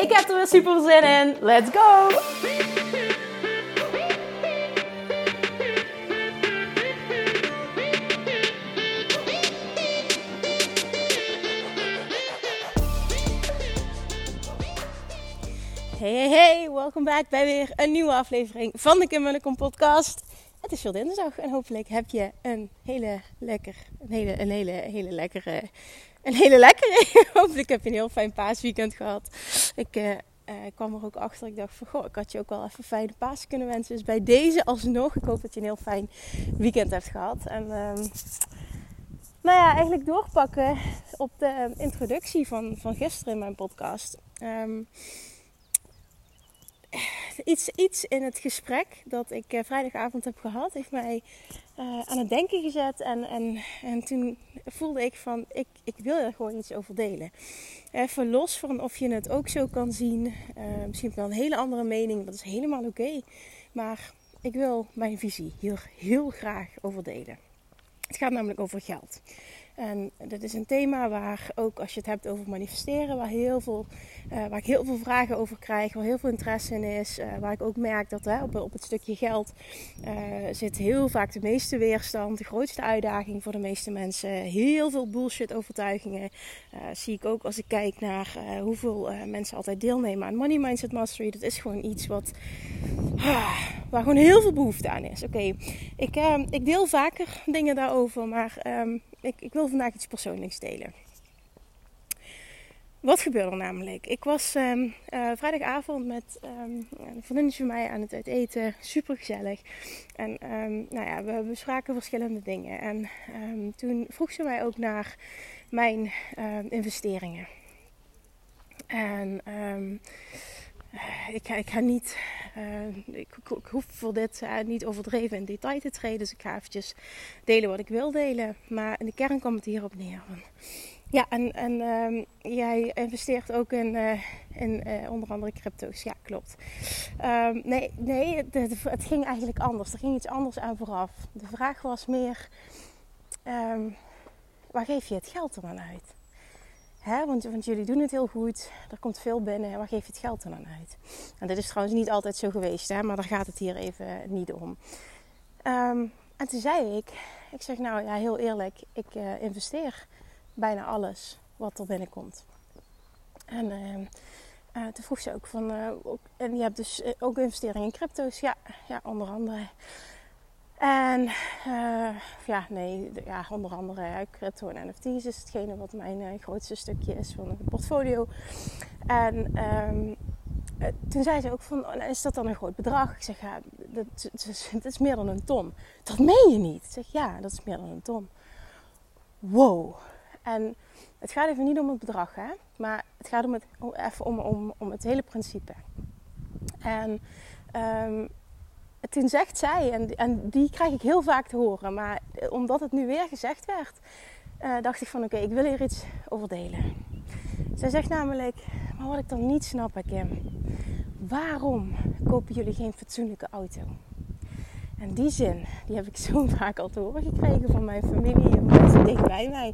Ik heb er weer super zin in. Let's go! Hey, hey, hey, welkom back bij weer een nieuwe aflevering van de Kim podcast. Het is weer dinsdag en hopelijk heb je een hele lekker, een hele, een hele, hele lekkere, een hele lekkere. hopelijk heb je een heel fijn paasweekend gehad. Ik uh, uh, kwam er ook achter, ik dacht van goh, ik had je ook wel even fijne paas kunnen wensen. Dus bij deze alsnog, ik hoop dat je een heel fijn weekend hebt gehad. En um, nou ja, eigenlijk doorpakken op de introductie van, van gisteren in mijn podcast. Um, iets, iets in het gesprek dat ik uh, vrijdagavond heb gehad, heeft mij uh, aan het denken gezet. En, en, en toen voelde ik van, ik, ik wil er gewoon iets over delen. Even los van of je het ook zo kan zien. Uh, misschien wel een hele andere mening, dat is helemaal oké. Maar ik wil mijn visie hier heel graag over delen. Het gaat namelijk over geld. En dat is een thema waar ook als je het hebt over manifesteren, waar, heel veel, uh, waar ik heel veel vragen over krijg, waar heel veel interesse in is. Uh, waar ik ook merk dat op, op, het stukje geld uh, zit heel vaak de meeste weerstand, de grootste uitdaging voor de meeste mensen. Heel veel bullshit overtuigingen. zie ik ook als ik kijk naar hoeveel mensen altijd deelnemen aan Money Mindset Mastery. Dat is gewoon iets wat, ah, waar gewoon heel veel behoefte aan is. Oké, ik, ik deel vaker dingen daarover, maar um, ik, ik wil vandaag iets persoonlijks delen. Wat gebeurde er namelijk? Ik was um, uh, vrijdagavond met um, een vriendin van mij aan het uiteten. Super gezellig. En um, nou ja, we bespraken verschillende dingen. En toen vroeg ze mij ook naar mijn investeringen. En ik, ga, ik ga niet, uh, ik, ik, hoef voor dit uh, niet overdreven in detail te treden. Dus ik ga eventjes delen wat ik wil delen. Maar in de kern komt het hierop neer. Ja, en, en uh, jij investeert ook in, in onder andere crypto's. Ja, klopt. Ehm, nee, nee het, het, ging eigenlijk anders. Er ging iets anders aan vooraf. De vraag was meer, ehm, waar geef je het geld dan aan uit? Hè, want, jullie doen het heel goed. Er komt veel binnen. Waar geef je het geld dan aan uit? En dit is trouwens niet altijd zo geweest, hè, maar daar gaat het hier even niet om. Um, en toen zei ik, ik zeg nou ja, heel eerlijk, ik uh, investeer bijna alles wat er binnenkomt. En uh, uh, toen vroeg ze ook van, ook, en je hebt dus ook investeringen in crypto's? Ja, ja onder andere. En uh, ja, nee, ja, onder andere crypto en NFT's is hetgene wat mijn uh, grootste stukje is van het portfolio. En um, uh, toen zei ze ook van, oh, is dat dan een groot bedrag? Ik zeg, ja, dat, dat, is meer dan een ton. Dat meen je niet? Ik zeg, ja, dat is meer dan een ton. Wow. En het gaat even niet om het bedrag, hè. Maar het gaat om het, even om, om, om het hele principe. En... Um, toen zegt zij, en, en die krijg ik heel vaak te horen, maar omdat het nu weer gezegd werd, uh, dacht ik van oké, ik wil hier iets over delen. Zij zegt namelijk, maar wat ik dan niet snap, Kim, waarom kopen jullie geen fatsoenlijke auto? En die zin, die heb ik zo vaak al te horen gekregen van mijn familie en mensen dicht bij mij.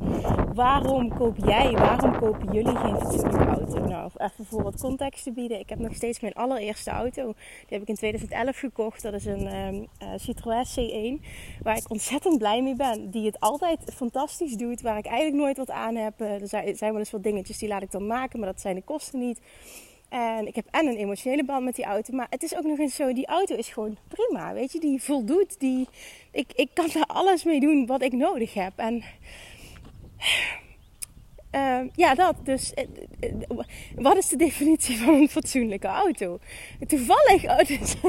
Waarom koop jij, waarom kopen jullie geen fatsoenlijke auto? Nou, even voor wat context te bieden. Ik heb nog steeds mijn allereerste auto. Die heb ik in 2011 gekocht. Dat is een um, uh, Citroën C1. Waar ik ontzettend blij mee ben. Die het altijd fantastisch doet. Waar ik eigenlijk nooit wat aan heb. Uh, er zijn wel eens wat dingetjes die laat ik dan maken. Maar dat zijn de kosten niet. En ik heb en een emotionele band met die auto. Maar het is ook nog eens zo, die auto is gewoon prima. Weet je, die voldoet. Die, ik, ik kan er alles mee doen wat ik nodig heb. En uh, ja, dat. Dus uh, wat is de definitie van een fatsoenlijke auto? Toevallig, oh,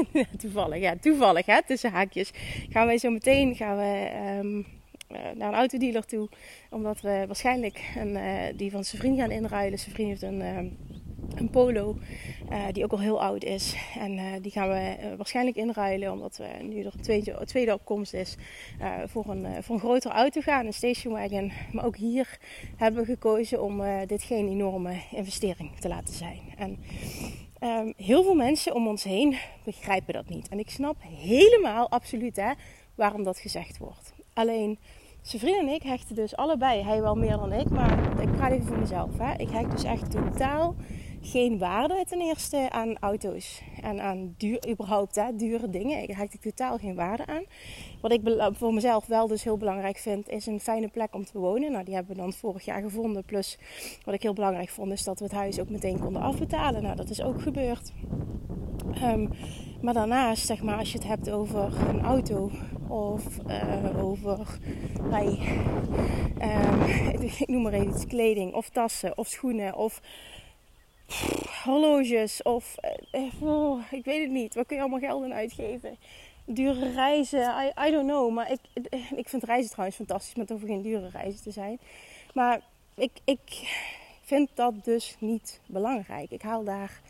toevallig, ja, toevallig, hè, tussen haakjes. Gaan wij zo meteen gaan we, um, naar een autodealer toe. Omdat we waarschijnlijk een, die van zijn vriend gaan inruilen. Zijn vriend heeft een een polo uh, die ook al heel oud is. En uh, die gaan we uh, waarschijnlijk inruilen, omdat we nu er tweede, tweede opkomst is, voor, een, voor een grotere auto gaan, een station wagon. Maar ook hier hebben we gekozen om dit geen enorme investering te laten zijn. En um, heel veel mensen om ons heen begrijpen dat niet. En ik snap helemaal, absoluut, hè, waarom dat gezegd wordt. Alleen zijn vriend en ik hechten dus allebei, hij wel meer dan ik, maar ik praat even voor mezelf. Hè. Ik hecht dus echt totaal geen waarde ten eerste aan auto's en aan duur, überhaupt hè, dure dingen. Ik hecht ik totaal geen waarde aan. Wat ik voor mezelf wel dus heel belangrijk vind, is een fijne plek om te wonen. Nou, die hebben we dan vorig jaar gevonden. Plus, wat ik heel belangrijk vond, is dat we het huis ook meteen konden afbetalen. Nou, dat is ook gebeurd. Um, maar daarnaast, zeg maar, als je het hebt over een auto of uh, over, hey, um, ik noem maar even iets, kleding of tassen of schoenen of horloges of uh, oh, ik weet het niet. Waar kun je allemaal geld aan uitgeven? Dure reizen, I, don't know. Maar ik, ik vind reizen trouwens fantastisch, maar het geen dure reizen te zijn. Maar ik, ik vind dat dus niet belangrijk. Ik haal daar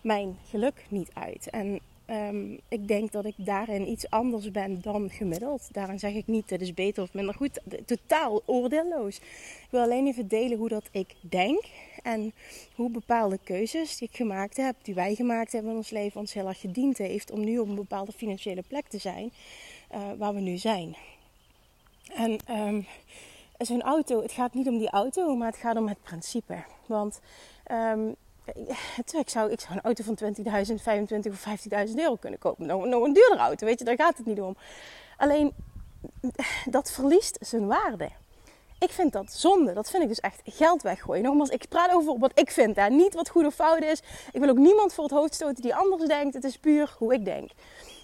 mijn geluk niet uit. En um, ik denk dat ik daarin iets anders ben dan gemiddeld. Daarin zeg ik niet, het is beter of minder goed. Totaal oordeelloos. Ik wil alleen even delen hoe dat ik denk. En hoe bepaalde keuzes die ik gemaakt heb, die wij gemaakt hebben in ons leven, ons heel erg gediend heeft om nu op een bepaalde financiële plek te zijn uh, waar we nu zijn. En um, zo'n auto, het gaat niet om die auto, maar het gaat om het principe. Want um, ik, zou, ik zou een auto van 20.000, 25 of 50.000 euro kunnen kopen. Nog, nog een duurdere auto, weet je, daar gaat het niet om. Alleen dat verliest zijn waarde. Ik vind dat zonde. Dat vind ik dus echt geld weggooien. Nogmaals, ik praat over wat ik vind. Hè. Niet wat goed of fout is. Ik wil ook niemand voor het hoofd stoten die anders denkt. Het is puur hoe ik denk.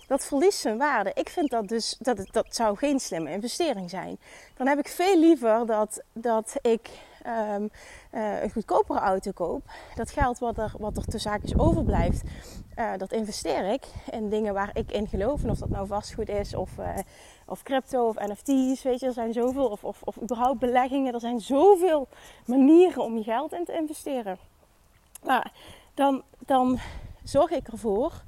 Dat verliest zijn waarde. Ik vind dat dus, dat, dat zou geen slimme investering zijn. Dan heb ik veel liever dat, dat ik um, uh, een goedkopere auto koop. Dat geld wat er, wat er tussen zaakjes overblijft, uh, dat investeer ik in dingen waar ik in geloof. En of dat nou vastgoed is of, uh, of crypto of NFT's, weet je, er zijn zoveel. Of, of, of überhaupt beleggingen. Er zijn zoveel manieren om je geld in te investeren. Maar dan, dan zorg ik ervoor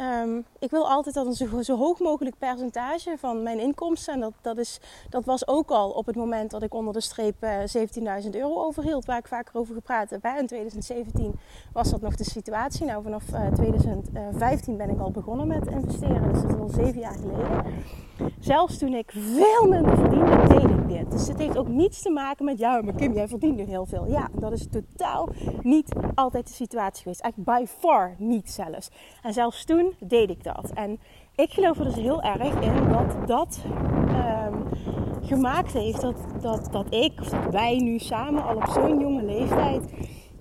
Um, ik wil altijd dat een zo, zo, hoog mogelijk percentage van mijn inkomsten. En dat, dat, is, dat was ook al op het moment dat ik onder de streep uh, 17.000 euro overhield, waar ik vaker over gepraat heb. In 2017 was dat nog de situatie. Nou, vanaf uh, eh, 2015 ben ik al begonnen met investeren. Dus dat is al zeven jaar geleden. Zelfs toen ik veel minder verdiende, deed ik dit. Dus het heeft ook niets te maken met, ja, maar Kim, jij verdient nu heel veel. Ja, dat is totaal niet altijd de situatie geweest. Eigenlijk by far niet zelfs. En zelfs toen deed ik dat. En ik geloof er dus heel erg in dat dat um, gemaakt heeft dat, dat, dat ik, of dat wij nu samen al op zo'n jonge leeftijd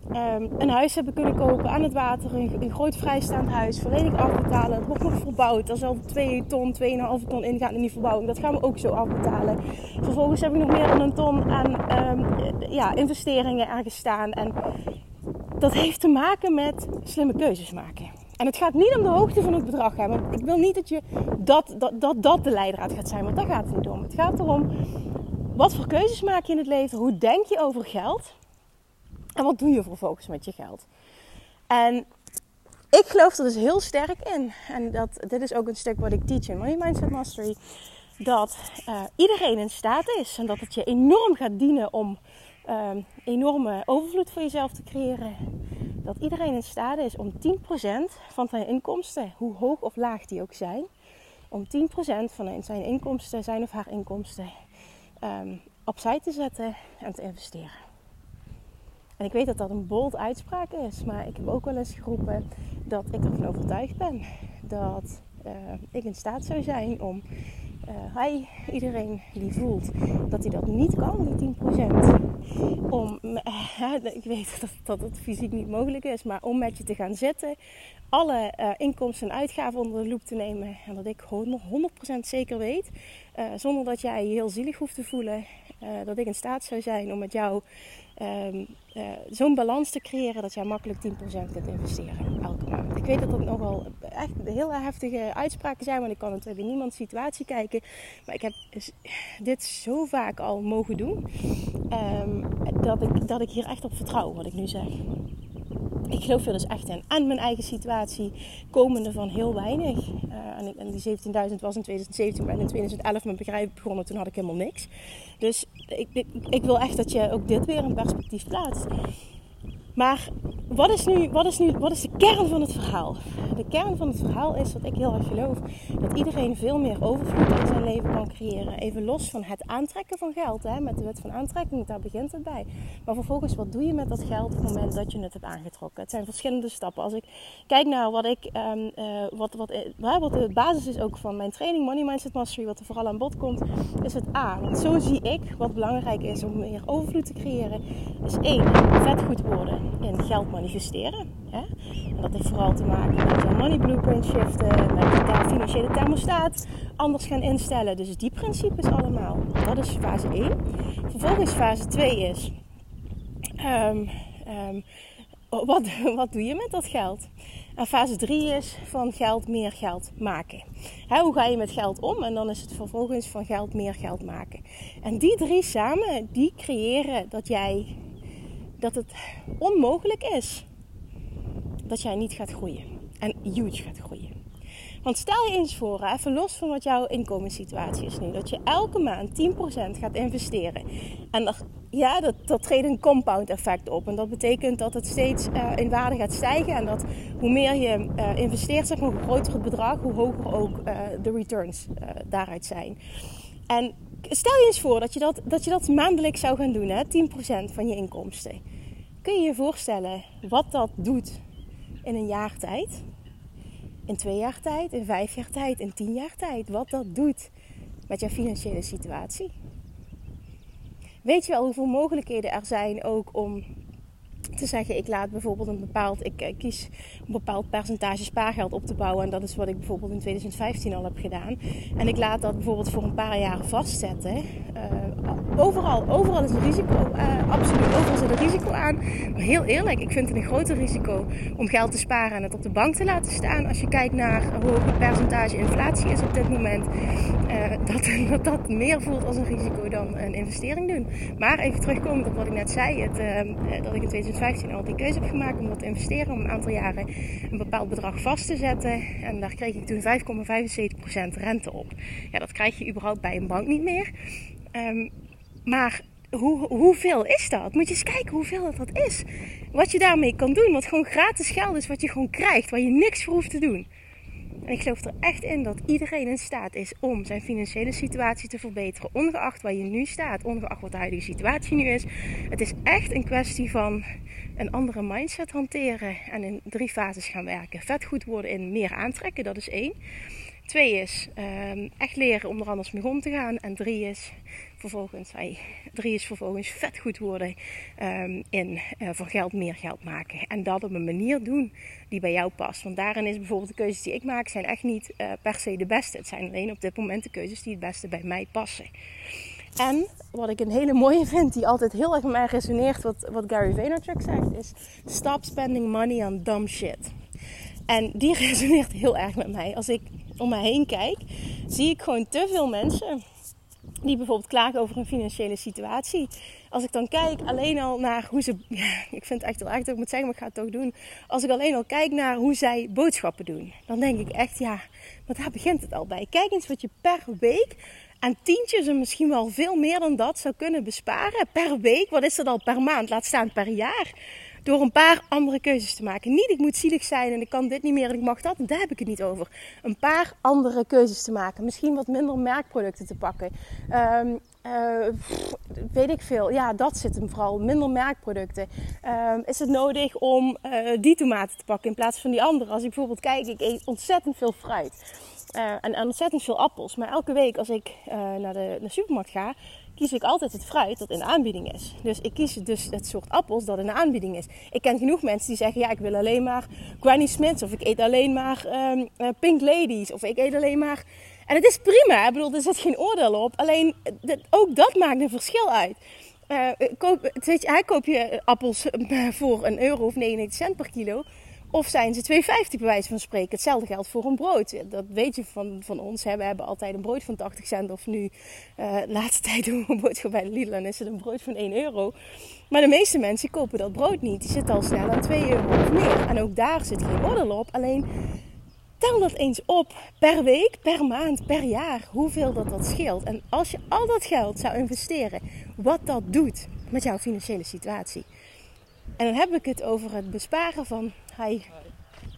um, een huis hebben kunnen kopen aan het water. Een, een, groot vrijstaand huis, volledig afbetalen. Het wordt nog verbouwd. Er zal 2 ton, 2,5 ton ingaan in die verbouwing. Dat gaan we ook zo afbetalen. Vervolgens heb ik nog meer dan een ton aan um, ja, investeringen ergens staan. En dat heeft te maken met slimme keuzes maken. En het gaat niet om de hoogte van het bedrag. Hè, ik wil niet dat, je dat, dat, dat dat de leidraad gaat zijn. Want daar gaat het niet om. Het gaat erom, wat voor keuzes maak je in het leven? Hoe denk je over geld? En wat doe je vervolgens met je geld? En ik geloof er dus heel sterk in. En dat, dit is ook een stuk wat ik teach in Money Mindset Mastery. Dat uh, iedereen in staat is. En dat het je enorm gaat dienen om uh, enorme overvloed voor jezelf te creëren. Dat iedereen in staat is om 10% van zijn inkomsten, hoe hoog of laag die ook zijn, om 10% van zijn inkomsten, zijn of haar inkomsten, um, opzij te zetten en te investeren. En ik weet dat dat een bold uitspraak is, maar ik heb ook wel eens geroepen dat ik ervan overtuigd ben dat uh, ik in staat zou zijn om uh, iedereen die voelt dat hij dat niet kan, die 10%, om, ik weet dat, dat het fysiek niet mogelijk is, maar om met je te gaan zitten, alle uh, inkomsten en uitgaven onder de loep te nemen. En dat ik 100% zeker weet, zonder dat jij je heel zielig hoeft te voelen, dat ik in staat zou zijn om met jou um, uh, zo'n balans te creëren dat jij makkelijk 10% kunt investeren elke maand. Ik weet dat dat nogal echt heel heftige uitspraken zijn, want ik kan natuurlijk in niemands situatie kijken. Maar ik heb dit zo vaak al mogen doen um, dat, ik, dat ik hier echt op vertrouw wat ik nu zeg. Ik geloof er dus echt in. En mijn eigen situatie, komende van heel weinig. Uh, en, die 17.000 was in 2017, maar in 2011 mijn bedrijf begonnen, toen had ik helemaal niks. Dus ik, ik, ik wil echt dat je ook dit weer in perspectief plaatst. Maar wat is, nu, wat, is nu, wat is de kern van het verhaal? De kern van het verhaal is dat ik heel erg geloof dat iedereen veel meer overvloed in zijn leven kan creëren. Even los van het aantrekken van geld, hè, met de wet van aantrekking, daar begint het bij. Maar vervolgens, wat doe je met dat geld op het moment dat je het hebt aangetrokken? Het zijn verschillende stappen. Als ik kijk naar wat, ik, um, uh, wat, wat, uh, wat de basis is ook van mijn training, Money Mindset Mastery, wat er vooral aan bod komt, is het A. Want zo zie ik wat belangrijk is om meer overvloed te creëren, is één, vet goed worden in geld manifesteren. Hè? En dat heeft vooral te maken met je money blueprint shiften, met je financiële thermostaat anders gaan instellen. Dus die principes allemaal. Dat is fase 1. Vervolgens fase 2 is... Um, um, wat, wat doe je met dat geld? En fase 3 is van geld meer geld maken. hoe ga je met geld om? En dan is het vervolgens van geld meer geld maken. En die drie samen, die creëren dat jij dat het onmogelijk is dat jij niet gaat groeien. En huge gaat groeien. Want stel je eens voor, even los van wat jouw inkomenssituatie is nu, dat je elke maand 10% gaat investeren. En ja, dat, dat treedt een compound effect op. En dat betekent dat het steeds uh, in waarde gaat stijgen. En dat hoe meer je uh, investeert, zeg maar, hoe groter het bedrag, hoe hoger ook uh, de returns daaruit zijn. En stel je eens voor dat je dat, dat, je dat maandelijks zou gaan doen, hè? 10% van je inkomsten. Kun je je voorstellen wat dat doet in een jaar tijd? In twee jaar tijd, in vijf jaar tijd, in tien jaar tijd? Wat dat doet met jouw financiële situatie? Weet je wel hoeveel mogelijkheden er zijn ook om te zeggen, ik laat bijvoorbeeld een bepaald, ik eh, kies een bepaald percentage spaargeld op te bouwen. En dat is wat ik bijvoorbeeld in 2015 al heb gedaan. En ik laat dat bijvoorbeeld voor een paar jaar vastzetten. Uh, overal, overal is een risico, uh, absoluut, overal zit een risico aan. Maar heel eerlijk, ik vind het een groter risico om geld te sparen en het op de bank te laten staan. Als je kijkt naar hoe hoog het percentage inflatie is op dit moment. dat, dat dat meer voelt als een risico dan een investering doen. Maar even terugkomend op wat ik net zei, het, dat ik in 2015 2015 al die keuze heb gemaakt om wat te investeren. Om een aantal jaren een bepaald bedrag vast te zetten. En daar kreeg ik toen 5,75% rente op. Ja, dat krijg je überhaupt bij een bank niet meer. Um, maar hoe, hoeveel is dat? Moet je eens kijken hoeveel dat is. Wat je daarmee kan doen. Wat gewoon gratis geld is. Wat je gewoon krijgt. Waar je niks voor hoeft te doen. En ik geloof er echt in dat iedereen in staat is om zijn financiële situatie te verbeteren. Ongeacht waar je nu staat, ongeacht wat de huidige situatie nu is. Het is echt een kwestie van een andere mindset hanteren en in drie fases gaan werken. Vet goed worden in meer aantrekken, dat is één. Twee is um, echt leren om er anders mee om te gaan. En drie is vervolgens, hey, drie is vervolgens vet goed worden um, in uh, van geld meer geld maken. En dat op een manier doen die bij jou past. Want daarin is bijvoorbeeld de keuzes die ik maak, zijn echt niet uh, per se de beste. Het zijn alleen op dit moment de keuzes die het beste bij mij passen. En wat ik een hele mooie vind, die altijd heel erg met mij resoneert, wat, wat Gary Vaynerchuk zegt, is stop spending money on dumb shit. En die resoneert heel erg met mij. Als ik om me heen kijk, zie ik gewoon te veel mensen die bijvoorbeeld klagen over hun financiële situatie. Als ik dan kijk alleen al naar hoe ze. Ik vind het echt wel echt dat ik moet zeggen, maar ik ga het toch doen. Als ik alleen al kijk naar hoe zij boodschappen doen, dan denk ik echt, ja, maar daar begint het al bij. Kijk eens wat je per week aan tientjes en misschien wel veel meer dan dat zou kunnen besparen per week. Wat is dat al per maand? Laat staan per jaar. Door een paar andere keuzes te maken. Niet ik moet zielig zijn en ik kan dit niet meer en ik mag dat. Daar heb ik het niet over. Een paar andere keuzes te maken. Misschien wat minder merkproducten te pakken. Um, uh, weet ik veel. Ja, dat zit hem vooral. Minder merkproducten. Um, is het nodig om uh, die tomaten te pakken in plaats van die andere? Als ik bijvoorbeeld kijk, ik eet ontzettend veel fruit. En, en, ontzettend veel appels. Maar elke week als ik naar, de, naar de supermarkt ga, kies ik altijd het fruit dat in de aanbieding is. Dus ik kies dus het soort appels dat in de aanbieding is. Ik ken genoeg mensen die zeggen, ja, ik wil alleen maar Granny Smiths. Of ik eet alleen maar um, Pink Ladies. Of ik eet alleen maar... En het is prima, ik bedoel, er zit geen oordeel op. Alleen, ook dat maakt een verschil uit. Uh, koop, weet je, koop je appels voor een euro of 99 cent per kilo Of zijn ze 2,50 bij wijze van spreken. Hetzelfde geldt voor een brood. Dat weet je van, van ons. Hè. We hebben altijd een brood van 80 cent. Of nu, uh, laatste tijd doen we een brood bij de Lidl. En is het een brood van 1 euro. Maar de meeste mensen kopen dat brood niet. Die zitten al snel aan 2 euro of meer. En ook daar zit geen oordeel op. Alleen tel dat eens op per week, per maand, per jaar. Hoeveel dat dat scheelt. En als je al dat geld zou investeren. Wat dat doet met jouw financiële situatie. En dan heb ik het over het besparen van hey,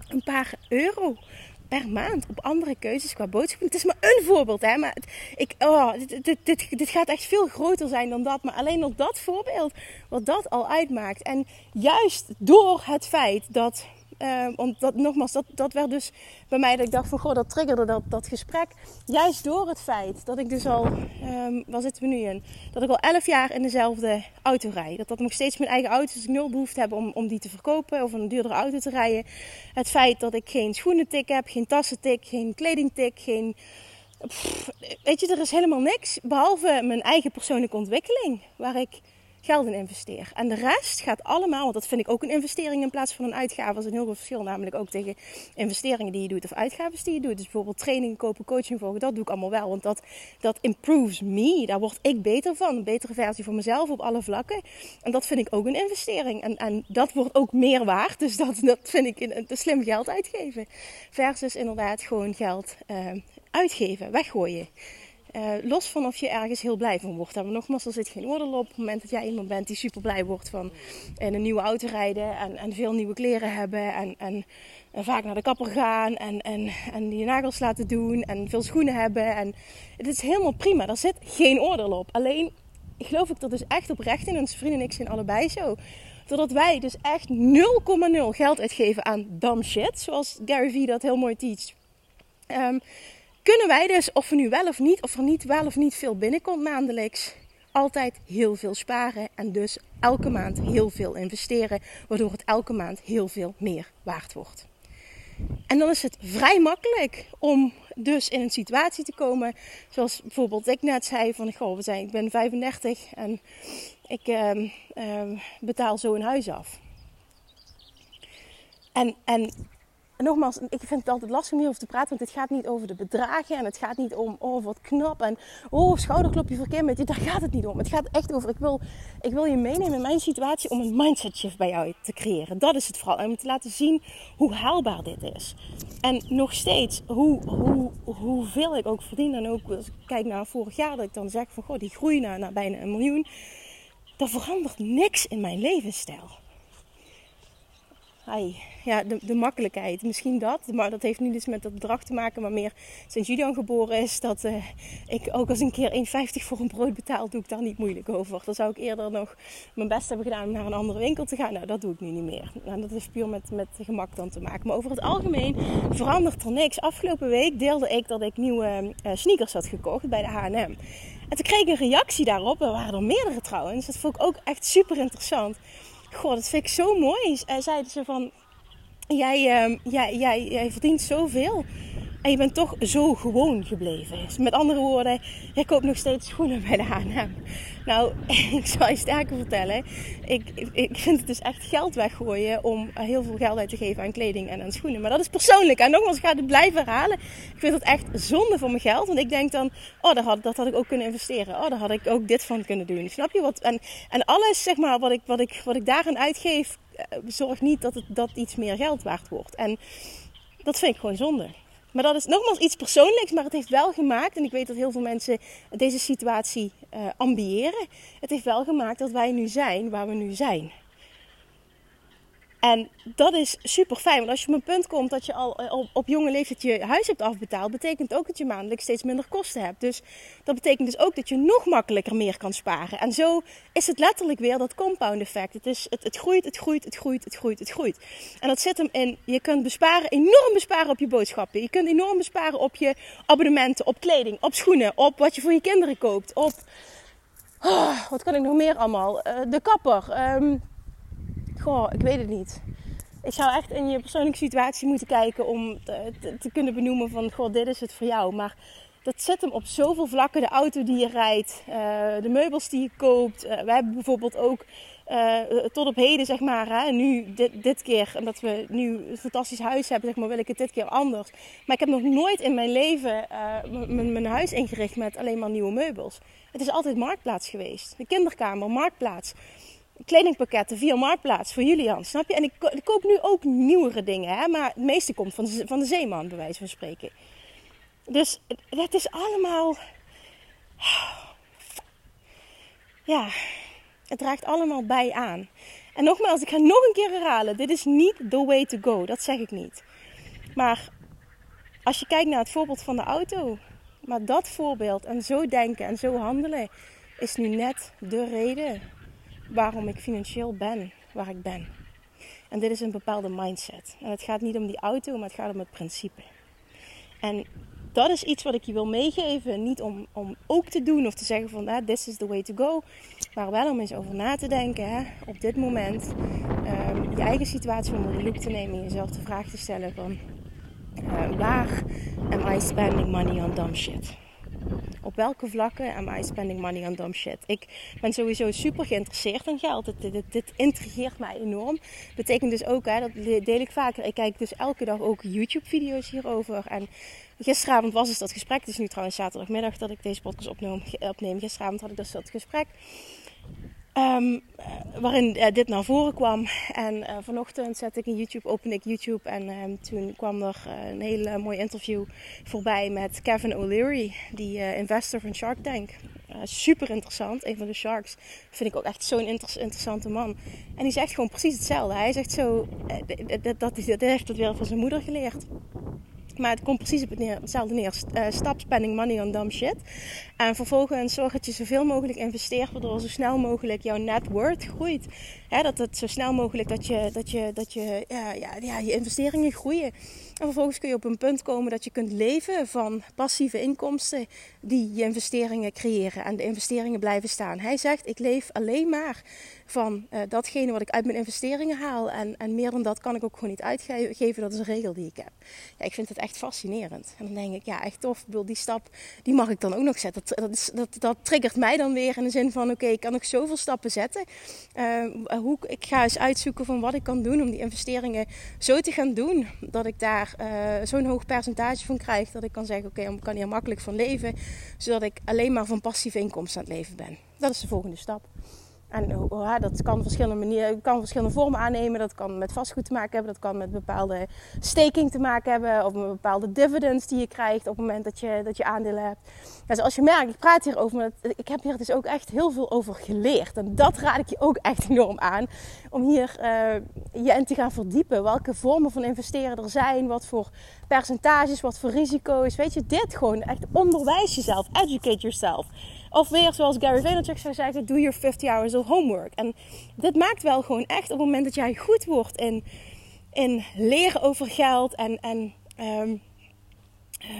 een paar euro per maand op andere keuzes qua boodschappen. Het is maar een voorbeeld, hè. Maar ik, oh, dit, dit, dit, dit, gaat echt veel groter zijn dan dat. Maar alleen nog dat voorbeeld, wat dat al uitmaakt. En juist door het feit dat uh, want dat, nogmaals, dat, dat werd dus bij mij dat ik dacht van goh, dat triggerde dat, dat gesprek. Juist door het feit dat ik dus al, um, waar zitten we nu in? Dat ik al elf jaar in dezelfde auto rijd. Dat dat nog steeds mijn eigen auto is. Dus ik nul behoefte heb om, om die te verkopen of een duurdere auto te rijden. Het feit dat ik geen schoenentik heb, geen tassentik, geen kledingtik, geen... Weet je, er is helemaal niks. Behalve mijn eigen persoonlijke ontwikkeling. Waar ik geld in investeer. En de rest gaat allemaal, want dat vind ik ook een investering in plaats van een uitgave. Dat is een heel groot verschil, namelijk ook tegen investeringen die je doet of uitgaven die je doet. Dus bijvoorbeeld training kopen, coaching volgen, dat doe ik allemaal wel. Want dat, dat improves me, daar word ik beter van. Een betere versie van mezelf op alle vlakken. En dat vind ik ook een investering. En, en dat wordt ook meer waard. Dus dat, dat vind ik een, een slim geld uitgeven. Versus inderdaad gewoon geld uh, uitgeven, weggooien. Uh, los van of je ergens heel blij van wordt. Maar nogmaals, er zit geen oordeel op. Op het moment dat jij iemand bent die super blij wordt van in een nieuwe auto rijden en, en veel nieuwe kleren hebben en, en, vaak naar de kapper gaan en, en, en je nagels laten doen en veel schoenen hebben. En het is helemaal prima. Daar zit geen oordeel op. Alleen geloof ik er dus echt oprecht in. En onze vrienden en ik zijn allebei zo. Doordat wij dus echt 0,0 geld uitgeven aan dumb shit. Zoals Gary Vee dat heel mooi teacht. Um, kunnen wij dus, of we nu wel of niet, of er niet wel of niet veel binnenkomt maandelijks, altijd heel veel sparen en dus elke maand heel veel investeren, waardoor het elke maand heel veel meer waard wordt. En dan is het vrij makkelijk om dus in een situatie te komen, zoals bijvoorbeeld ik net zei van, goh, we zijn, ik ben 35 en ik uh, uh, betaal zo een huis af. En, en en nogmaals, ik vind het altijd lastig om hierover te praten, want het gaat niet over de bedragen en het gaat niet om, oh wat knap en oh schouderklopje voor Kim. Daar gaat het niet om. Het gaat echt over, ik wil, ik wil je meenemen in mijn situatie om een mindset shift bij jou te creëren. Dat is het vooral. En om te laten zien hoe haalbaar dit is. En nog steeds, hoe, hoe, hoeveel ik ook verdien. En ook als ik kijk naar vorig jaar, dat ik dan zeg van, goh, die groei naar, bijna een miljoen. Er verandert niks in mijn levensstijl ja, de, de, makkelijkheid. Misschien dat, maar dat heeft niet dus met dat bedrag te maken, maar meer sinds Julian geboren is, dat uh, ik ook als een keer 1,50 voor een brood betaal, doe ik daar niet moeilijk over. Dan zou ik eerder nog mijn best hebben gedaan om naar een andere winkel te gaan. Nou, dat doe ik nu niet meer. En dat heeft puur met, met gemak dan te maken. Maar over het algemeen verandert er niks. Afgelopen week deelde ik dat ik nieuwe uh, sneakers had gekocht bij de H&M. En toen kreeg ik een reactie daarop. Er waren er meerdere trouwens. Dat vond ik ook echt super interessant. Goh, dat vind ik zo mooi. En zeiden ze van, jij, uh, jij, jij, jij verdient zoveel. En je bent toch zo gewoon gebleven. Dus met andere woorden, jij koopt nog steeds schoenen bij de H&M. Nou, ik zal je sterker vertellen. Ik, ik vind het dus echt geld weggooien om heel veel geld uit te geven aan kleding en aan schoenen. Maar dat is persoonlijk. En nogmaals, ik ga het blijven herhalen. Ik vind het echt zonde voor mijn geld. Want ik denk dan, oh, dat had, dat had ik ook kunnen investeren. Oh, daar had ik ook dit van kunnen doen. Snap je wat? En, en alles, zeg maar, wat ik, wat ik, wat ik daarin uitgeef, eh, zorgt niet dat het dat iets meer geld waard wordt. En dat vind ik gewoon zonde. Maar dat is nogmaals iets persoonlijks, maar het heeft wel gemaakt, en ik weet dat heel veel mensen deze situatie uh, ambiëren. Het heeft wel gemaakt dat wij nu zijn waar we nu zijn. En dat is super fijn. Want als je op een punt komt dat je al eh, op, jonge leeftijd je huis hebt afbetaald, betekent ook dat je maandelijk steeds minder kosten hebt. Dus dat betekent dus ook dat je nog makkelijker meer kan sparen. En zo is het letterlijk weer dat compound effect. Het, is, het, het groeit, het groeit, het groeit, het groeit, het groeit. En dat zit hem in, je kunt besparen, enorm besparen op je boodschappen. Je kunt enorm besparen op je abonnementen, op kleding, op schoenen, op wat je voor je kinderen koopt, op... Oh, wat kan ik nog meer allemaal? Uh, de kapper. Um, ik weet het niet. Ik zou echt in je persoonlijke situatie moeten kijken om te, te, kunnen benoemen van, goh, dit is het voor jou. Maar dat zet hem op zoveel vlakken. De auto die je rijdt, uh, de meubels die je koopt. Uh, we hebben bijvoorbeeld ook uh, tot op heden, zeg maar. Hè, nu, dit, dit keer, omdat we nu een fantastisch huis hebben, zeg maar, wil ik het dit keer anders. Maar ik heb nog nooit in mijn leven mijn huis ingericht met alleen maar nieuwe meubels. Het is altijd marktplaats geweest. De kinderkamer, marktplaats. Kledingpakketten via marktplaats voor Julian, snap je? En ik, koop nu ook nieuwere dingen, hè? maar het meeste komt van de, van de zeeman, bij wijze van spreken. Dus het is allemaal. Ja, het draagt allemaal bij aan. En nogmaals, ik ga nog een keer herhalen: dit is niet the way to go. Dat zeg ik niet. Maar als je kijkt naar het voorbeeld van de auto, maar dat voorbeeld en zo denken en zo handelen is nu net de reden waarom ik financieel ben waar ik ben. En dit is een bepaalde mindset. En het gaat niet om die auto, maar het gaat om het principe. En dat is iets wat ik je wil meegeven. Niet om, om ook te doen of te zeggen van ah, this is the way to go. Maar wel om eens over na te denken hè, op dit moment. Um, je eigen situatie onder de loep te nemen. En jezelf de vraag te stellen van uh, waar am I spending money on dumb shit? Op welke vlakken am I spending money on dumb shit? Ik ben sowieso super geïnteresseerd in geld. Dit, dit, dit intrigeert mij enorm. Betekent dus ook, hè, dat deel ik vaker. Ik kijk dus elke dag ook YouTube-video's hierover. En gisteravond was dus dat gesprek. Het is nu trouwens zaterdagmiddag dat ik deze podcast opneem. Gisteravond had ik dus dat gesprek. Um, waarin uh, dit naar voren kwam. En uh, vanochtend zette ik in YouTube, opende ik YouTube en um, toen kwam er een hele mooi interview voorbij met Kevin O'Leary, die investor van Shark Tank. super interessant, een van de sharks. Vind ik ook echt zo'n inter interessante man. En die zegt gewoon precies hetzelfde. Hij zegt zo, dat, dat, dat heeft het weer van zijn moeder geleerd. Maar het komt precies op hetzelfde neer. Uh, stop spending money on dumb shit. En vervolgens zorg dat je zoveel mogelijk investeert, waardoor zo snel mogelijk jouw net worth groeit. dat het zo snel mogelijk dat je, dat je, dat je, ja, ja, ja, je investeringen groeien. En vervolgens kun je op een punt komen dat je kunt leven van passieve inkomsten die je investeringen creëren. En de investeringen blijven staan. Hij zegt, ik leef alleen maar van uh, datgene wat ik uit mijn investeringen haal. En, en meer dan dat kan ik ook gewoon niet uitgeven. Dat is een regel die ik heb. Ja, ik vind het echt fascinerend. En dan denk ik, ja, echt tof. Die stap, die mag ik dan ook nog zetten. Dat, dat, is, dat, triggert mij dan weer in de zin van, oké, ik kan nog zoveel stappen zetten. Uh, hoe, ik ga eens uitzoeken van wat ik kan doen om die investeringen zo te gaan doen. Dat ik daar uh, zo'n hoog percentage van krijg. Dat ik kan zeggen, oké, ik kan hier makkelijk van leven. Zodat ik alleen maar van passieve inkomsten aan het leven ben. Dat is de volgende stap. En dat kan verschillende manieren, kan verschillende vormen aannemen. Dat kan met vastgoed te maken hebben. Dat kan met bepaalde staking te maken hebben. Of met bepaalde dividends die je krijgt op het moment dat je, dat je aandelen hebt. Dus als je merkt, ik praat hierover, maar ik heb hier dus ook echt heel veel over geleerd. En dat raad ik je ook echt enorm aan. Om hier uh, je in te gaan verdiepen. Welke vormen van investeren er zijn. Wat voor percentages, wat voor risico's. Weet je, dit gewoon echt onderwijs jezelf. Educate yourself. Of weer zoals Gary Vaynerchuk zou zeggen, do your 50 hours of homework. En dit maakt wel gewoon echt op het moment dat jij goed wordt in, in leren over geld en, en um,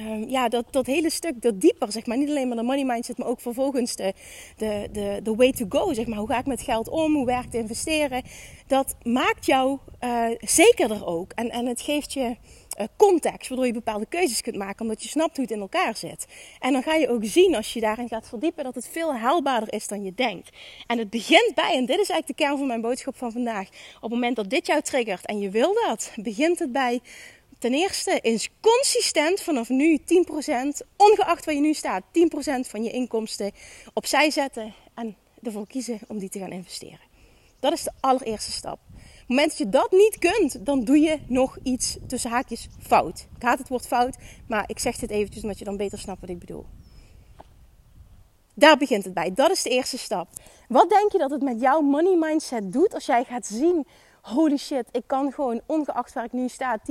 um, ja, dat, dat hele stuk, dat dieper, zeg maar. Niet alleen maar de money mindset, maar ook vervolgens de, de, de, way to go, zeg maar. Hoe ga ik met geld om? Hoe werkt investeren? Dat maakt jou uh, zekerder ook. En, en het geeft je context, waardoor je bepaalde keuzes kunt maken, omdat je snapt hoe het in elkaar zit. En dan ga je ook zien, als je daarin gaat verdiepen, dat het veel haalbaarder is dan je denkt. En het begint bij, en dit is eigenlijk de kern van mijn boodschap van vandaag. Op het moment dat dit jou triggert en je wil dat, begint het bij ten eerste is consistent vanaf nu 10%, ongeacht waar je nu staat, 10% van je inkomsten opzij zetten en ervoor kiezen om die te gaan investeren. Dat is de allereerste stap het moment dat je dat niet kunt, dan doe je nog iets tussen haakjes fout. Ik haat het woord fout, maar ik zeg dit eventjes omdat je dan beter snapt wat ik bedoel. Daar begint het bij. Dat is de eerste stap. Wat denk je dat het met jouw money mindset doet als jij gaat zien: holy shit, ik kan gewoon ongeacht waar ik nu sta 10%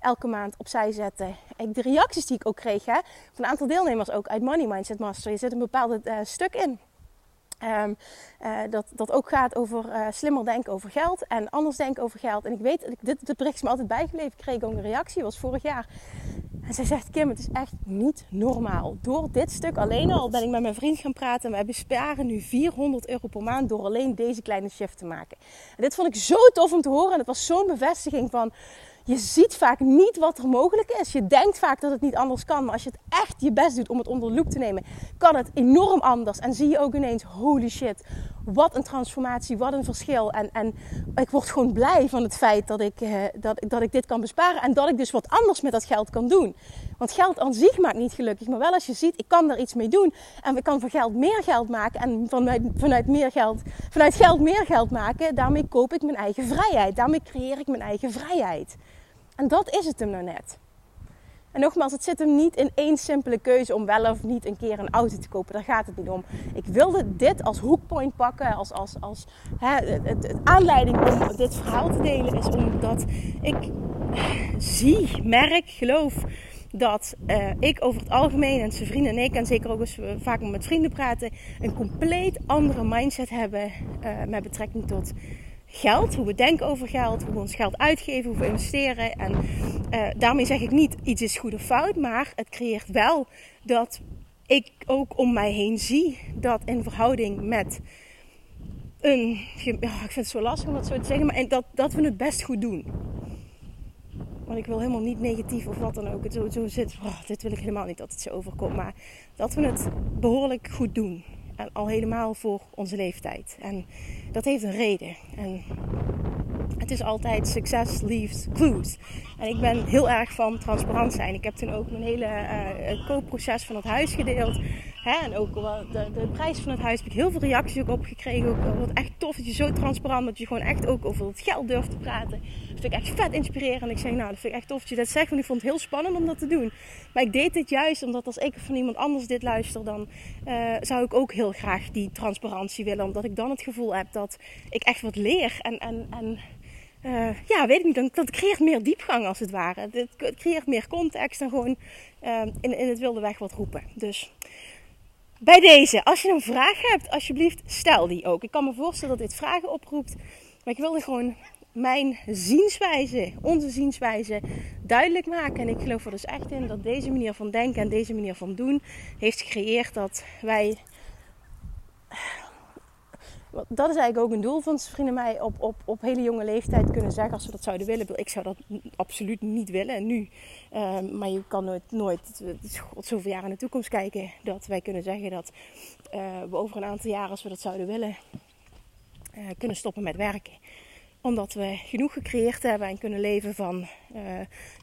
elke maand opzij zetten. Ik, de reacties die ik ook kreeg van een aantal deelnemers ook uit Money Mindset Master, je zit een bepaald uh, stuk in. Um, uh, dat, dat ook gaat over uh, slimmer denken over geld en anders denken over geld. En ik weet, dit, dit bericht is me altijd bijgebleven. Ik kreeg ook een reactie, was vorig jaar. En zij zegt, Kim, het is echt niet normaal. Door dit stuk alleen al ben ik met mijn vriend gaan praten. En wij besparen nu 400 euro per maand door alleen deze kleine shift te maken. En dit vond ik zo tof om te horen. En het was zo'n bevestiging van, je ziet vaak niet wat er mogelijk is. Je denkt vaak dat het niet anders kan. Maar als je het echt je best doet om het onder de loep te nemen, kan het enorm anders. En zie je ook ineens, holy shit, wat een transformatie, wat een verschil. En, en ik word gewoon blij van het feit dat ik, eh, dat, dat ik dit kan besparen. En dat ik dus wat anders met dat geld kan doen. Want geld aan zich maakt niet gelukkig. Maar wel als je ziet, ik kan er iets mee doen. En ik kan van geld meer geld maken. En vanuit, vanuit, meer geld, vanuit geld meer geld maken. Daarmee koop ik mijn eigen vrijheid. Daarmee creëer ik mijn eigen vrijheid. En dat is het hem nou net. En nogmaals, het zit hem niet in één simpele keuze om wel of niet een keer een auto te kopen. Daar gaat het niet om. Ik wilde dit als hookpoint pakken, als, als, als hè, het, aanleiding om dit verhaal te delen, is omdat ik zie, merk, geloof dat uh, ik over het algemeen en zijn vrienden en ik, en zeker ook als we vaak met vrienden praten, een compleet andere mindset hebben uh, met betrekking tot geld, hoe we denken over geld, hoe we ons geld uitgeven, hoe we investeren. En uh, daarmee zeg ik niet iets is goed of fout, maar het creëert wel dat ik ook om mij heen zie dat in verhouding met een. Ja, ik vind het zo lastig om dat zo te zeggen, maar dat, dat we het best goed doen. Want ik wil helemaal niet negatief of wat dan ook. Het zo, zo zit. Oh, dit wil ik helemaal niet dat het zo overkomt. Maar dat we het behoorlijk goed doen. En al helemaal voor onze leeftijd. En dat heeft een reden. En het is altijd succes leaves clues. En ik ben heel erg van transparant zijn. Ik heb toen ook mijn hele uh, koopproces van het huis gedeeld. Hè, en ook de, de prijs van het huis heb ik heel veel reacties ook op gekregen. Ook wat echt tof dat je zo transparant dat je gewoon echt ook over het geld durft te praten. Dat vind ik echt vet inspirerend. En ik zeg, nou, dat vind ik echt tof dat je dat zegt. Want ik vond het heel spannend om dat te doen. Maar ik deed dit juist omdat als ik van iemand anders dit luister, dan uh, zou ik ook heel graag die transparantie willen. Omdat ik dan het gevoel heb dat ik echt wat leer. En, en, en uh, ja, weet ik niet, dat creëert meer diepgang als het ware. Het creëert meer context dan gewoon uh, in, in het wilde weg wat roepen. Dus bij deze, als je een vraag hebt, alsjeblieft stel die ook. Ik kan me voorstellen dat dit vragen oproept. Maar ik wilde gewoon mijn zienswijze, onze zienswijze, duidelijk maken. En ik geloof er dus echt in dat deze manier van denken en deze manier van doen heeft gecreëerd dat wij dat is eigenlijk ook een doel van vrienden mij op, op, op hele jonge leeftijd kunnen zeggen als we dat zouden willen. Ik zou dat absoluut niet willen en nu. Ehm, maar je kan nooit, nooit is zoveel jaar in de toekomst kijken dat wij kunnen zeggen dat uh, we over een aantal jaar, als we dat zouden willen, uh, kunnen stoppen met werken omdat we genoeg gecreëerd hebben en kunnen leven van uh,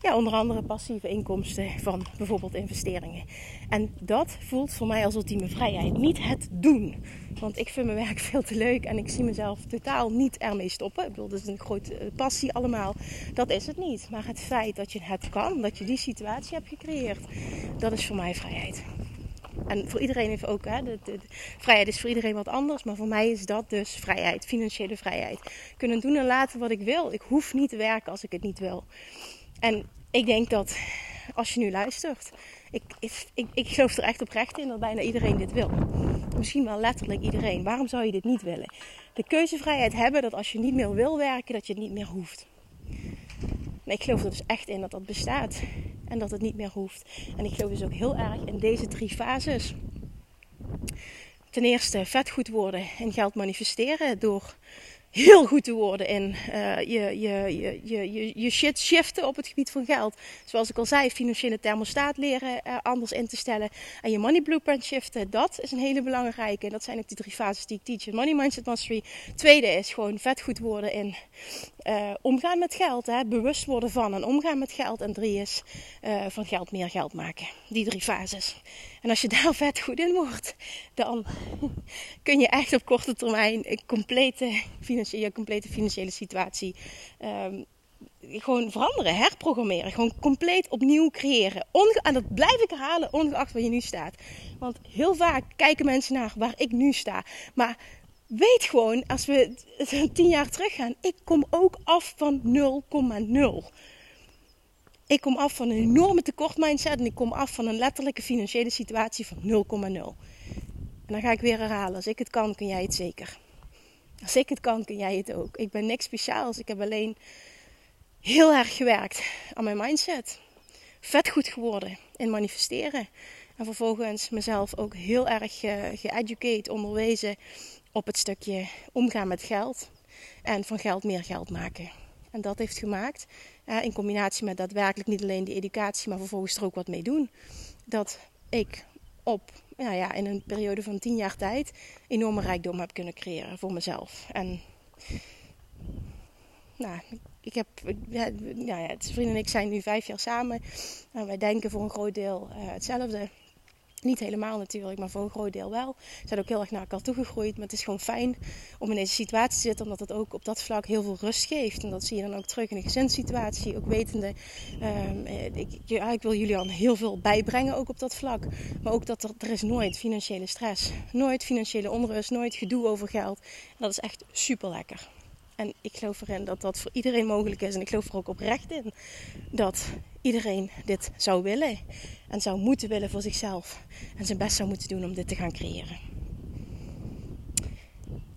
ja, onder andere passieve inkomsten van bijvoorbeeld investeringen. En dat voelt voor mij als ultieme vrijheid. Niet het doen. Want ik vind mijn werk veel te leuk en ik zie mezelf totaal niet ermee stoppen. Ik bedoel, dat is een grote eh, passie allemaal. Dat is het niet. Maar het feit dat je het kan, dat je die situatie hebt gecreëerd, dat is voor mij vrijheid. En voor iedereen heeft ook, hè, de, vrijheid is voor iedereen wat anders. Maar voor mij is dat dus vrijheid, financiële vrijheid. Kunnen doen en laten wat ik wil. Ik hoef niet te werken als ik het niet wil. En ik denk dat als je nu luistert, ik, ik, ik geloof er echt oprecht in dat bijna iedereen dit wil. Misschien wel letterlijk iedereen. Waarom zou je dit niet willen? De keuzevrijheid hebben dat als je niet meer wil werken, dat je het niet meer hoeft. Maar ik geloof er dus echt in dat dat bestaat en dat het niet meer hoeft. En ik geloof dus ook heel erg in deze drie fases. Ten eerste vet goed worden en geld manifesteren door heel goed te worden in uh, je, je, je, je, je shit shiften op het gebied van geld. Zoals ik al zei, financiële thermostaat leren uh, anders in te stellen. En je money blueprint shiften, dat is een hele belangrijke. En dat zijn ook die drie fases die ik teach. Money Mindset Mastery. Tweede is gewoon vet goed worden in uh, omgaan met geld. Hè? Bewust worden van en omgaan met geld. En drie is van geld meer geld maken. Die drie fases. En als je daar vet goed in wordt, dan kun je echt op korte termijn een complete financiële, complete financiële situatie um, gewoon veranderen, herprogrammeren. Gewoon compleet opnieuw creëren. En dat blijf ik herhalen, ongeacht waar je nu staat. Want heel vaak kijken mensen naar waar ik nu sta. Maar weet gewoon, als we tien jaar terug gaan, ik kom ook af van 0,0. Ik kom af van een enorme tekortmindset en ik kom af van een letterlijke financiële situatie van 0,0. En dan ga ik weer herhalen. Als ik het kan, kun jij het zeker. Als ik het kan, kun jij het ook. Ik ben niks speciaals. Ik heb alleen heel erg gewerkt aan mijn mindset. Vet goed geworden in manifesteren. En vervolgens mezelf ook heel erg geeducate, onderwezen op het stukje omgaan met geld. En van geld meer geld maken. En dat heeft gemaakt in combinatie met daadwerkelijk niet alleen die educatie, maar vervolgens er ook wat mee doen. Dat ik op, nou ja, in een periode van tien jaar tijd enorme rijkdom heb kunnen creëren voor mezelf. En nou, ik heb, ja, ja, vrienden en ik zijn nu vijf jaar samen. En wij denken voor een groot deel uh, hetzelfde. Niet helemaal natuurlijk, maar voor een groot deel wel. We zijn ook heel erg naar elkaar toegegroeid. Maar het is gewoon fijn om in deze situatie te zitten, omdat het ook op dat vlak heel veel rust geeft. En dat zie je dan ook terug in de gezinssituatie. Ook wetende, um, ik, ja, ik wil Julian heel veel bijbrengen, ook op dat vlak. Maar ook dat er, is nooit financiële stress, nooit financiële onrust, nooit gedoe over geld. Dat is echt super lekker. En ik geloof erin dat dat voor iedereen mogelijk is. En ik geloof er ook oprecht in dat iedereen dit zou willen. En zou moeten willen voor zichzelf. En zijn best zou moeten doen om dit te gaan creëren.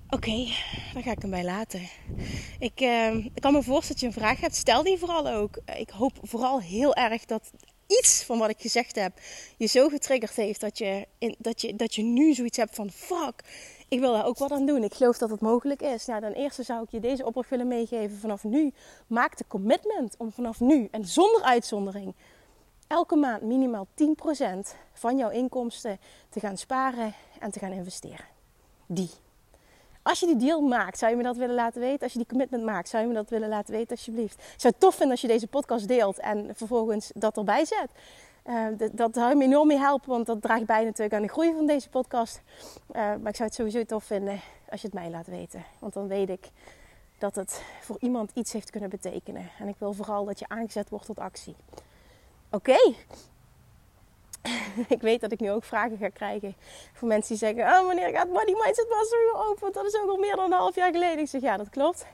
Oké, okay, dan ga ik hem bij laten. Ik, uh, ik kan me voorstellen dat je een vraag hebt. Stel die vooral ook. Ik hoop vooral heel erg dat iets van wat ik gezegd heb je zo getriggerd heeft dat je, in, dat je, dat je nu zoiets hebt van fuck ik wil daar ook wat aan doen. Ik geloof dat het mogelijk is. Nou, dan eerste zou ik je deze opdracht willen meegeven. Vanaf nu maak de commitment om vanaf nu en zonder uitzondering elke maand minimaal 10% van jouw inkomsten te gaan sparen en te gaan investeren. Die. Als je die deal maakt, zou je me dat willen laten weten? Als je die commitment maakt, zou je me dat willen laten weten alsjeblieft? Ik zou het tof vinden als je deze podcast deelt en vervolgens dat erbij zet. Uh, dat, zou me enorm mee helpen, want dat draagt bij natuurlijk aan de groei van deze podcast. Uh, maar ik zou het sowieso tof vinden als je het mij laat weten. Want dan weet ik dat het voor iemand iets heeft kunnen betekenen. En ik wil vooral dat je aangezet wordt tot actie. Oké. ik weet dat ik nu ook vragen ga krijgen van mensen die zeggen: Oh, wanneer gaat Money Mindset Mastery open? Dat is ook al meer dan een half jaar geleden. Ik zeg: Ja, dat klopt.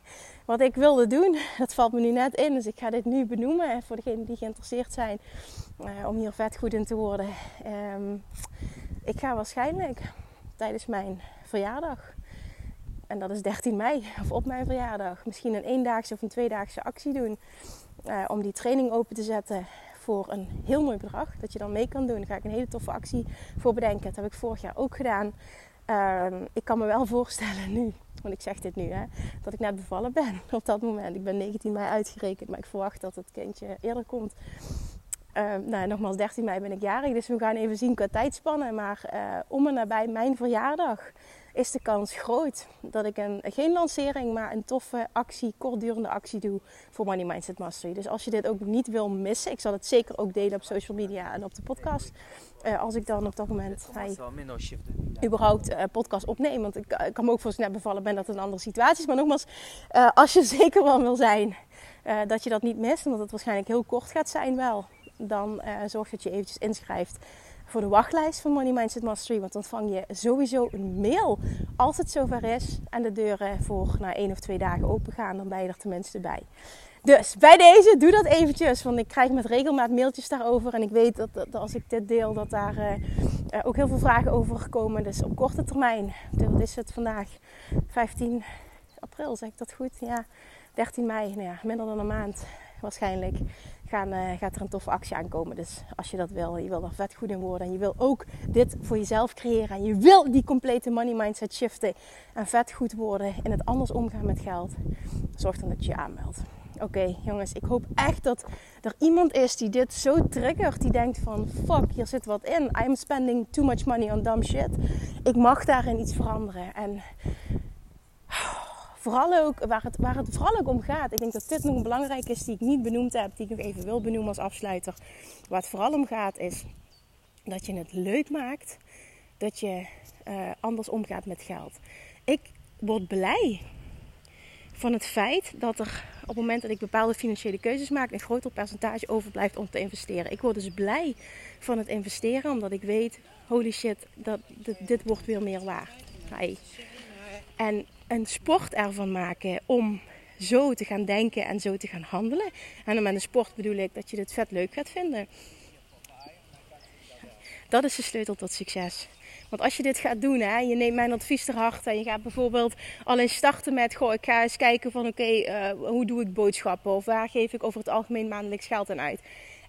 Wat ik wilde doen, dat valt me nu net in. Dus ik ga dit nu benoemen voor degenen die geïnteresseerd zijn uh, om hier vet goed in te worden. Um, ik ga waarschijnlijk tijdens mijn verjaardag, en dat is 13 mei, of op mijn verjaardag, misschien een eendaagse of een tweedaagse actie doen. Uh, om die training open te zetten voor een heel mooi bedrag. Dat je dan mee kan doen. Daar ga ik een hele toffe actie voor bedenken. Dat heb ik vorig jaar ook gedaan. Um, ik kan me wel voorstellen nu, want ik zeg dit nu, hè, dat ik net bevallen ben op dat moment. Ik ben 19 mei uitgerekend, maar ik verwacht dat het kindje eerder komt. Uh, nou, nogmaals, 13 mei ben ik jarig, dus we gaan even zien qua tijdspannen. Maar uh, om en nabij mijn verjaardag is de kans groot dat ik een, geen lancering, maar een toffe actie, kortdurende actie doe voor Money Mindset Mastery. Dus als je dit ook niet wil missen, ik zal het zeker ook delen op social media en op de podcast. Uh, als ik dan op dat moment hey, überhaupt uh, podcast opneem. Want ik, ik kan me ook voor net bevallen ben dat het een andere situatie is. Maar nogmaals, uh, als je zeker wel wil zijn dat je dat niet mist, omdat het waarschijnlijk heel kort gaat zijn wel dan zorg dat je eventjes inschrijft voor de wachtlijst van Money Mindset Mastery. Want dan ontvang je sowieso een mail als het zover is. En de deuren voor na één of twee dagen open gaan. Dan ben je er tenminste bij. Dus bij deze, doe dat eventjes. Want ik krijg met regelmaat mailtjes daarover. En ik weet dat, als ik dit deel, dat daar uh, uh, ook heel veel vragen over komen. Dus op korte termijn. Wat is het vandaag? 15 april, zeg ik dat goed? Ja, 13 mei. Nou ja, minder dan een maand waarschijnlijk gaan, uh, gaat er een toffe actie aankomen. Dus als je dat wil, je wil er vet goed in worden. En je wil ook dit voor jezelf creëren. En je wil die complete money mindset shiften. En vet goed worden in het anders omgaan met geld. Zorg dan dat je je aanmeldt. Oké, jongens, ik hoop echt dat er iemand is die dit zo triggert. Die denkt van, fuck, hier zit wat in. I'm spending too much money on dumb shit. Ik mag daarin iets veranderen. En vooral ook waar het, waar het vooral ook om gaat. Ik denk dat dit nog een belangrijk is die ik niet benoemd heb, die ik nog even wil benoemen als afsluiter. Waar het vooral om gaat is dat je het leuk maakt dat je uh, anders omgaat met geld. Ik word blij van het feit dat er op het moment dat ik bepaalde financiële keuzes maak, een groter percentage overblijft om te investeren. Ik word dus blij van het investeren, omdat ik weet, holy shit, dat, dit, wordt weer meer waard. Hey. En een sport ervan maken om zo te gaan denken en zo te gaan handelen. En dan met een sport bedoel ik dat je dit vet leuk gaat vinden. Dat is de sleutel tot succes. Want als je dit gaat doen, hè, je neemt mijn advies ter harte en je gaat bijvoorbeeld alleen starten met: goh, ik ga eens kijken van oké, uh, hoe doe ik boodschappen of waar geef ik over het algemeen maandelijks geld aan uit.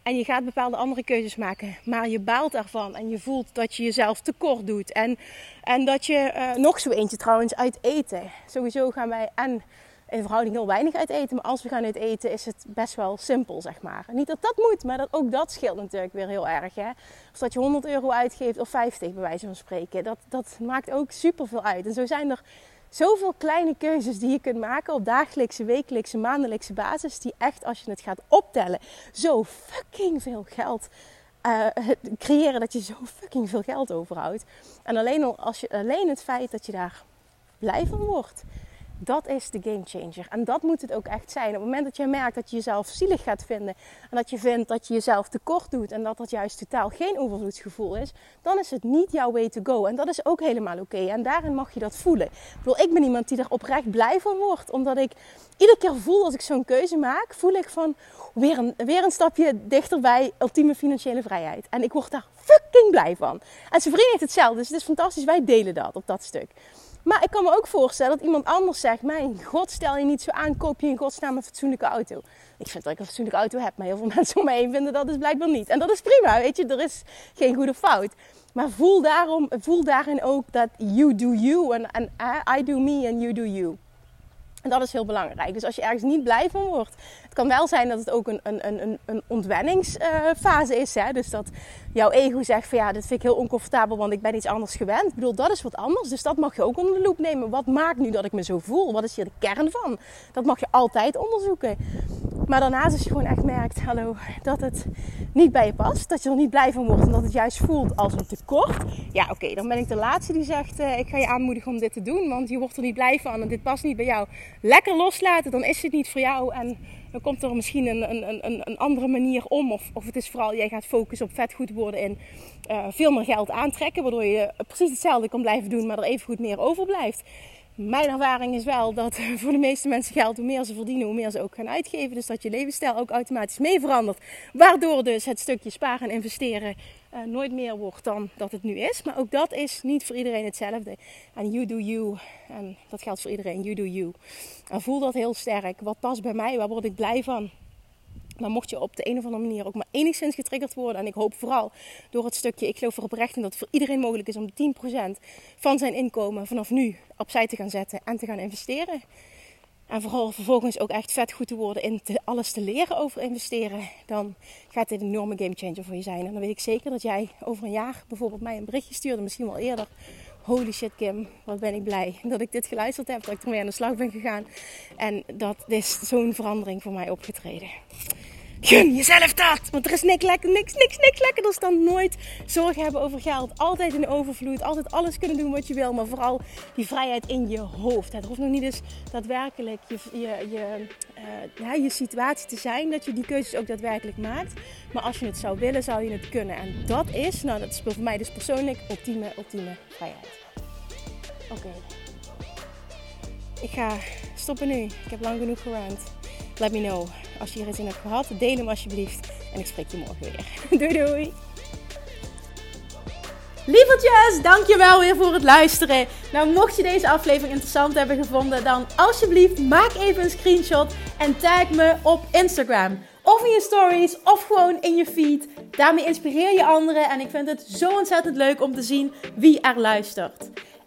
En je gaat bepaalde andere keuzes maken. Maar je baalt ervan. En je voelt dat je jezelf tekort doet. En, en dat je, uh, nog zo eentje trouwens, uit eten. Sowieso gaan wij en in verhouding heel weinig uit eten. Maar als we gaan uit eten, is het best wel simpel, zeg maar. Niet dat dat moet, maar dat, ook dat scheelt natuurlijk weer heel erg. Hè? Of dat je 100 euro uitgeeft of 50, bij wijze van spreken. Dat, dat maakt ook super veel uit. En zo zijn er zoveel kleine keuzes die je kunt maken op dagelijkse, wekelijkse, maandelijkse basis. Die echt, als je het gaat optellen, zo fucking veel geld uh, creëren dat je zo fucking veel geld overhoudt. En alleen, al als je, alleen het feit dat je daar blij van wordt. Dat is de game changer. En dat moet het ook echt zijn. Op het moment dat je merkt dat je jezelf zielig gaat vinden. En dat je vindt dat je jezelf tekort doet. En dat dat juist totaal geen overvloedsgevoel is. Dan is het niet jouw way to go. En dat is ook helemaal oké. En daarin mag je dat voelen. Ik bedoel, ik ben iemand die er oprecht blij van wordt. Omdat ik iedere keer voel als ik zo'n keuze maak. Voel ik van weer een, weer een stapje dichter bij ultieme financiële vrijheid. En ik word daar fucking blij van. En zijn vriend heeft hetzelfde. Dus het is fantastisch. Wij delen dat op dat stuk. Maar ik kan me ook voorstellen dat iemand anders zegt: Mijn god, stel je niet zo aan, koop je in godsnaam een fatsoenlijke auto. Ik vind dat ik een fatsoenlijke auto heb, maar heel veel mensen om me heen vinden dat dus blijkbaar niet. En dat is prima, weet je, er is geen goede fout. Maar voel, daarom, voel daarin ook dat you do you en, en I do me and you do you. En dat is heel belangrijk. Dus als je ergens niet blij van wordt. Het kan wel zijn dat het ook een, een, een, een ontwenningsfase is. Hè? Dus dat jouw ego zegt van ja, dit vind ik heel oncomfortabel, want ik ben iets anders gewend. Ik bedoel, dat is wat anders. Dus dat mag je ook onder de loep nemen. Wat maakt nu dat ik me zo voel? Wat is hier de kern van? Dat mag je altijd onderzoeken. Maar daarnaast als je gewoon echt merkt, hallo, dat het niet bij je past. Dat je er niet blij van wordt en dat het juist voelt als een tekort. Ja, oké, dan ben ik de laatste die zegt, uh, ik ga je aanmoedigen om dit te doen. Want je wordt er niet blij van en dit past niet bij jou. Lekker loslaten, dan is het niet voor jou. En dan komt er misschien een, een, een, een andere manier om. Of, of het is vooral, jij gaat focussen op vet goed worden en uh, veel meer geld aantrekken. Waardoor je precies hetzelfde kan blijven doen, maar er even goed meer overblijft. Mijn ervaring is wel dat voor de meeste mensen geld, hoe meer ze verdienen, hoe meer ze ook gaan uitgeven. Dus dat je levensstijl ook automatisch mee verandert. Waardoor dus het stukje sparen en investeren uh, nooit meer wordt dan dat het nu is. Maar ook dat is niet voor iedereen hetzelfde. En you do you. En dat geldt voor iedereen. You do you. En voel dat heel sterk. Wat past bij mij? Waar word ik blij van? Maar mocht je op de een of andere manier ook maar enigszins getriggerd worden. En ik hoop vooral door het stukje, ik geloof er in dat het voor iedereen mogelijk is om 10% van zijn inkomen vanaf nu opzij te gaan zetten en te gaan investeren. En vooral vervolgens ook echt vet goed te worden in alles te leren over investeren. Dan gaat dit een enorme game changer voor je zijn. En dan weet ik zeker dat jij over een jaar bijvoorbeeld mij een berichtje stuurde, misschien wel eerder. Holy shit Kim, wat ben ik blij dat ik dit geluisterd heb, dat ik ermee aan de slag ben gegaan. En dat is zo'n verandering voor mij opgetreden. Gun jezelf dat. Want er is niks, lekker, niks, niks, niks lekkerder dan nooit zorgen hebben over geld. Altijd in overvloed. Altijd alles kunnen doen wat je wil. Maar vooral die vrijheid in je hoofd. Het hoeft nog niet eens daadwerkelijk je, je, je, uh, je situatie te zijn. Dat je die keuzes ook daadwerkelijk maakt. Maar als je het zou willen, zou je het kunnen. En dat is, nou dat is voor mij dus persoonlijk, ultieme, ultieme vrijheid. Oké. Ik ga stoppen nu. Ik heb lang genoeg gerand. Let me know als je hier iets in hebt gehad. Deel hem alsjeblieft. En ik spreek je morgen weer. doei doei. Lievertjes, dankjewel weer voor het luisteren. Nou, mocht je deze aflevering interessant hebben gevonden, dan alsjeblieft maak even een screenshot en tag me op Instagram. Of in je stories, of gewoon in je feed. Daarmee inspireer je anderen en ik vind het zo ontzettend leuk om te zien wie er luistert.